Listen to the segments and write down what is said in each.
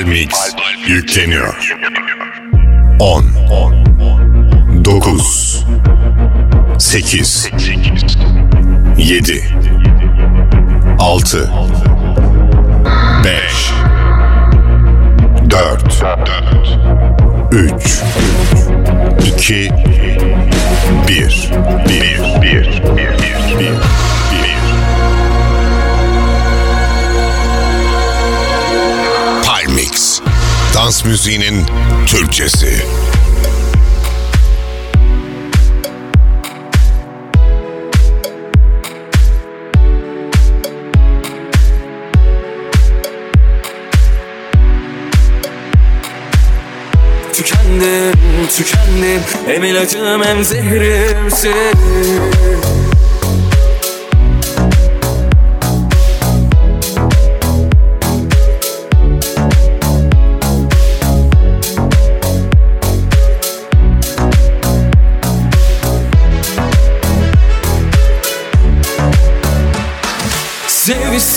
Palmix yükleniyor. 10 9 8 7 6 5 4 3 2 1 1 1 1 1 Dans müziğinin Türkçesi. Tükendim, tükendim. Hem ilacım hem zehrimsin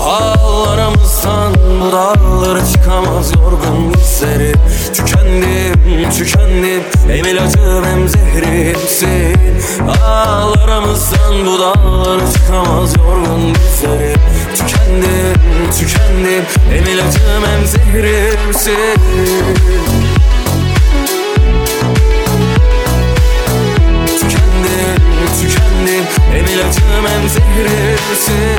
Ağlarımızdan bu dağlara çıkamaz yorgun hisleri. Tükendim, tükendim Hem ilacım hem zehrimsin Ağlarımızdan bu dağlara çıkamaz yorgun hisleri. Tükendim, tükendim Hem ilacım hem zehrimsin Tükendim, tükendim Hem ilacım hem zehrimsin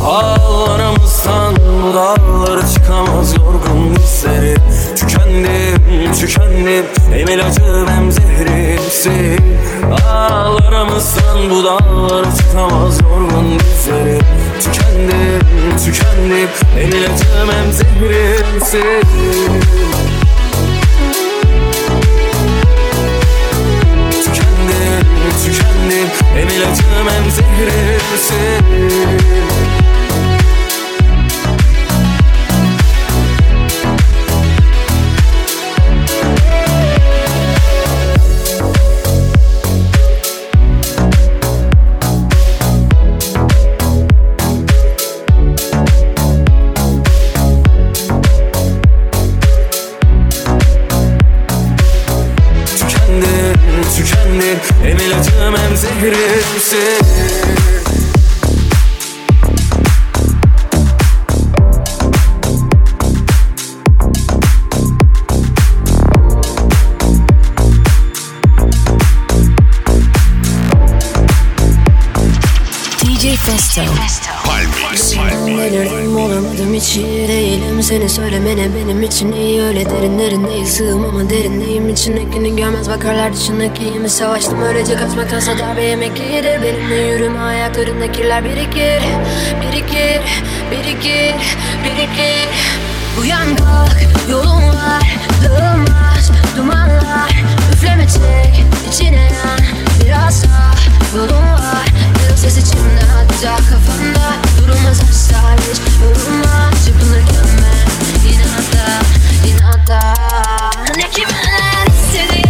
Ağlarımızdan bu dağlara çıkamaz yorgun hisleri Tükendim, tükendim Hem ilacım hem zehrimsin Ağlarımızdan bu dağlara çıkamaz yorgun hisleri Tükendim, tükendim Hem ilacım hem zehrimsin Tükendim, tükendim Hem ilacım hem zehrimsin tükendim Hem ilacım hem zehrimsin DJ Festo. Palmix. Delirdim olamadım değilim Seni söylemene benim için iyi. Öyle derinlerinde sığım ama derindeyim. İçindekini görmez bakarlar dışındakiyimi Savaştım. Öylece kaçmaktansa darbe yemek iyidir Benimle yürüme ayaklarında kirler birikir Birikir, birikir, birikir. Uyan kalk yolun var Dağılmaz dumanlar Üfleme çek içine yan Biraz daha yolun var ses içimde hatta kafamda Durulmaz asla hiç yorulma Çırpınırken ben. İnatla inatla Ne kimin istediğin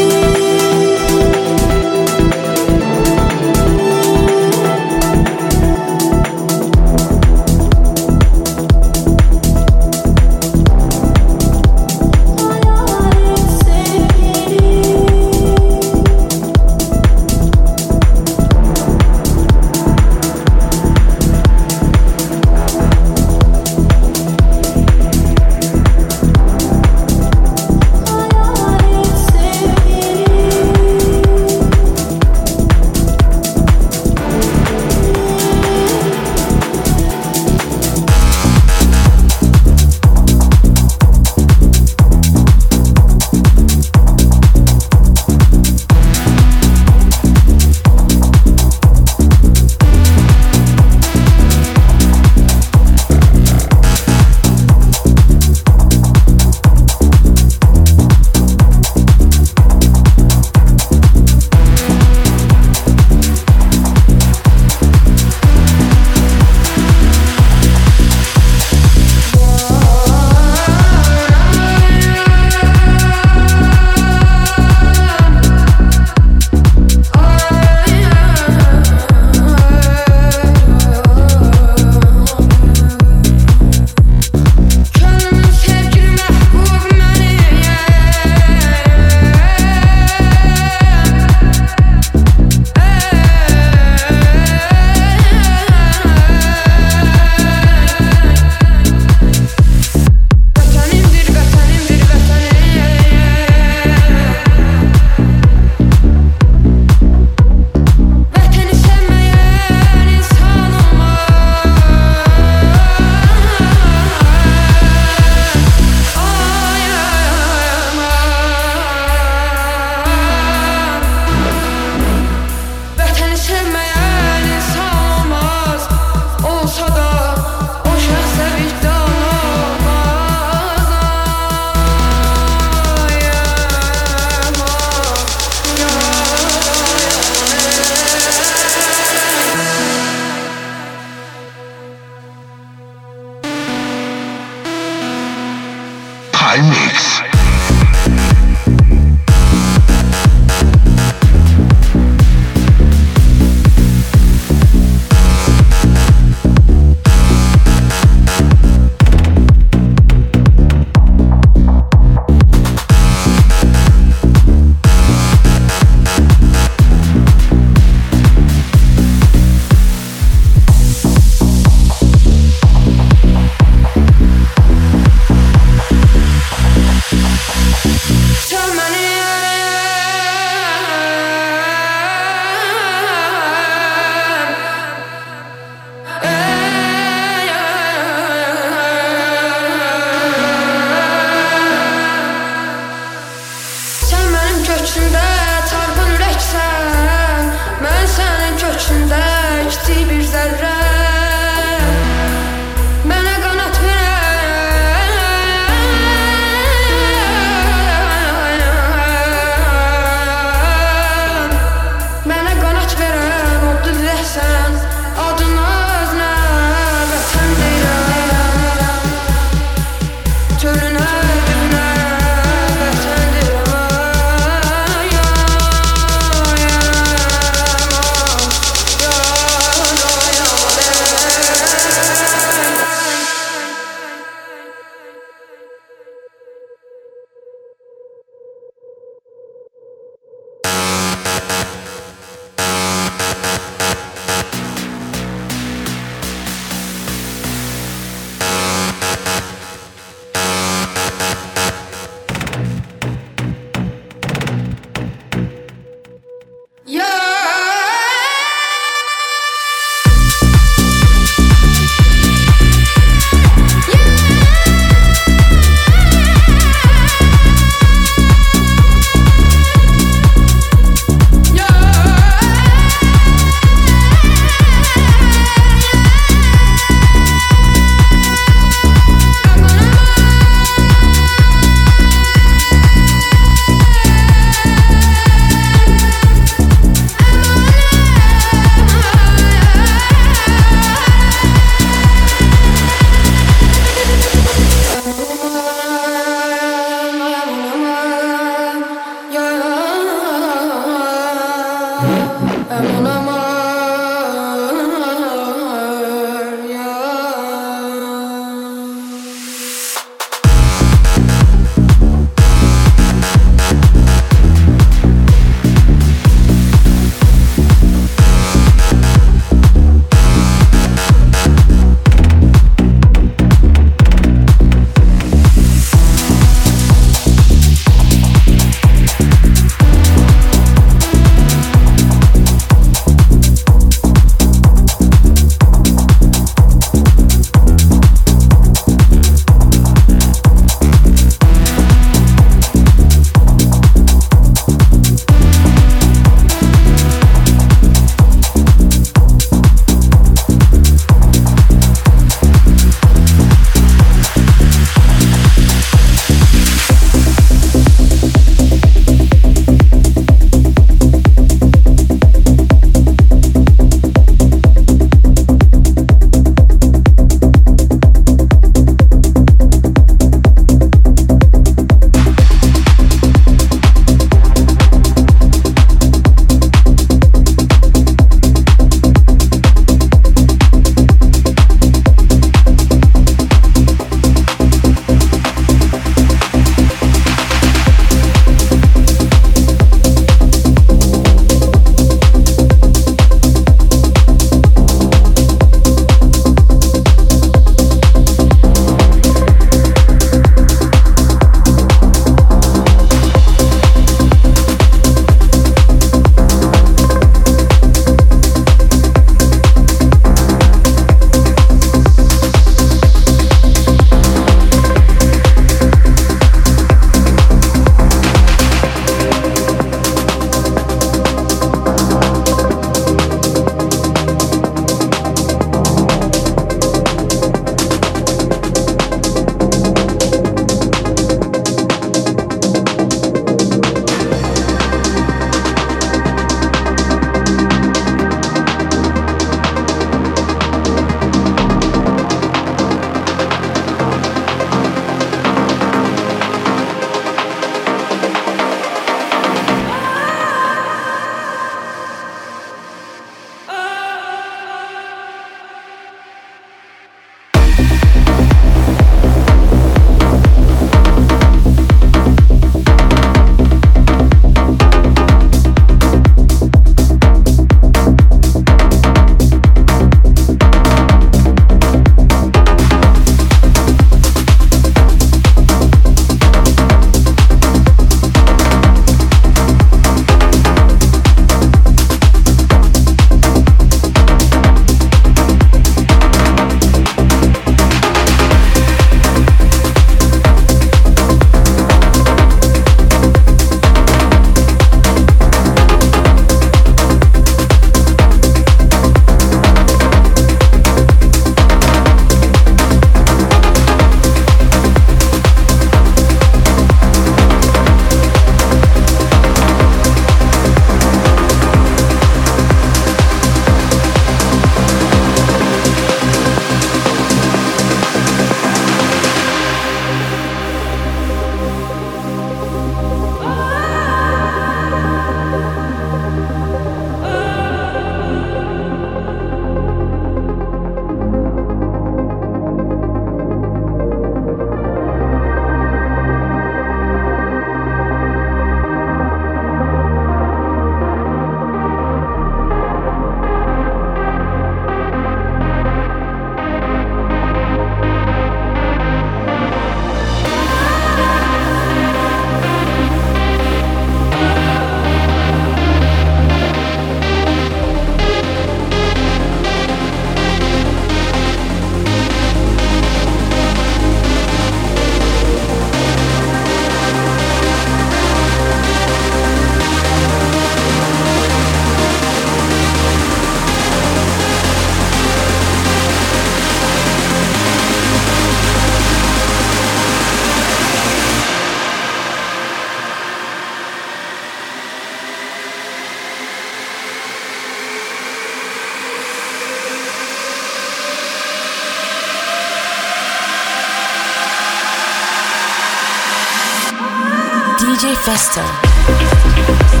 DJ Festo.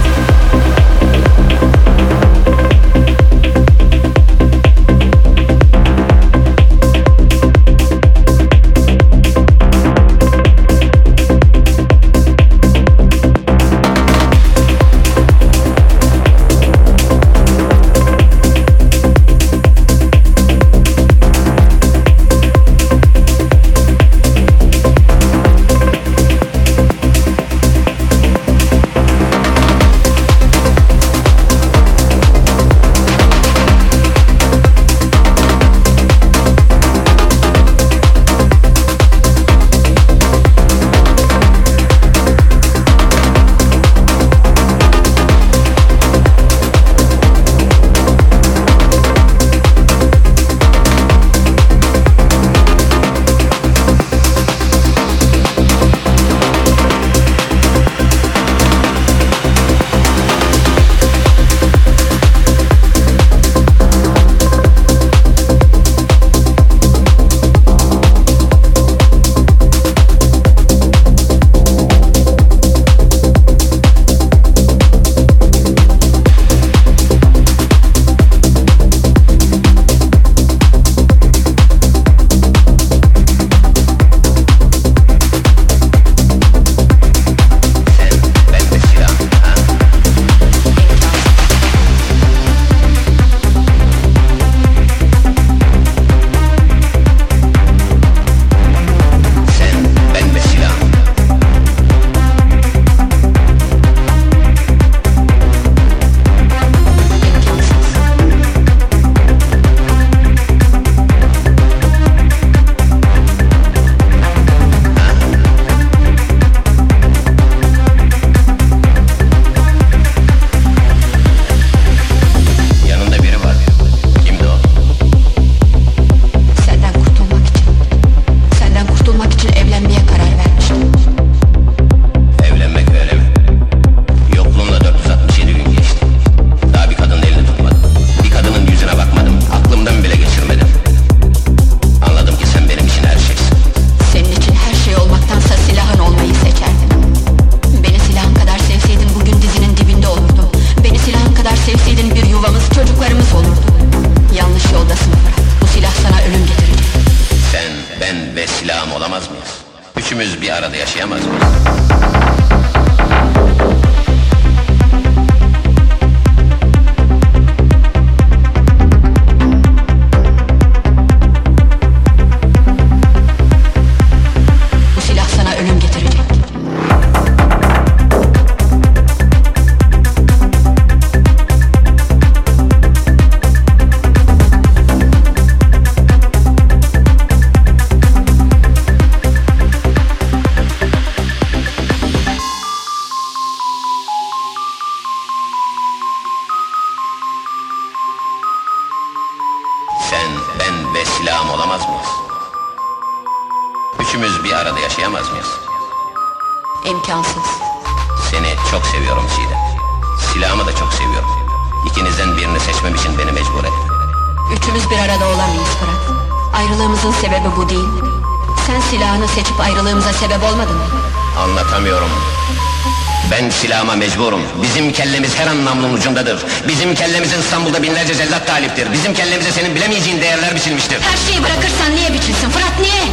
Taliptir. Bizim kellemize senin bilemeyeceğin değerler biçilmiştir. Her şeyi bırakırsan niye biçilsin Fırat niye?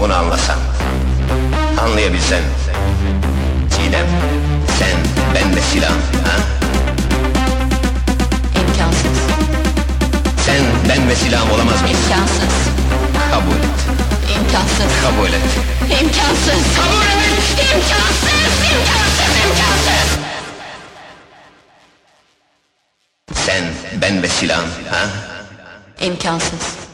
Bunu anlasan. Anlayabilsen. Çiğdem. Sen, ben ve silah. Ha? İmkansız. Sen, ben ve silahım olamaz mıyız? İmkansız. Kabul et. İmkansız. Kabul et. İmkansız. Kabul et. İmkansız. İmkansız. İmkansız. Sen, ben ve silahım, ha? İmkansız.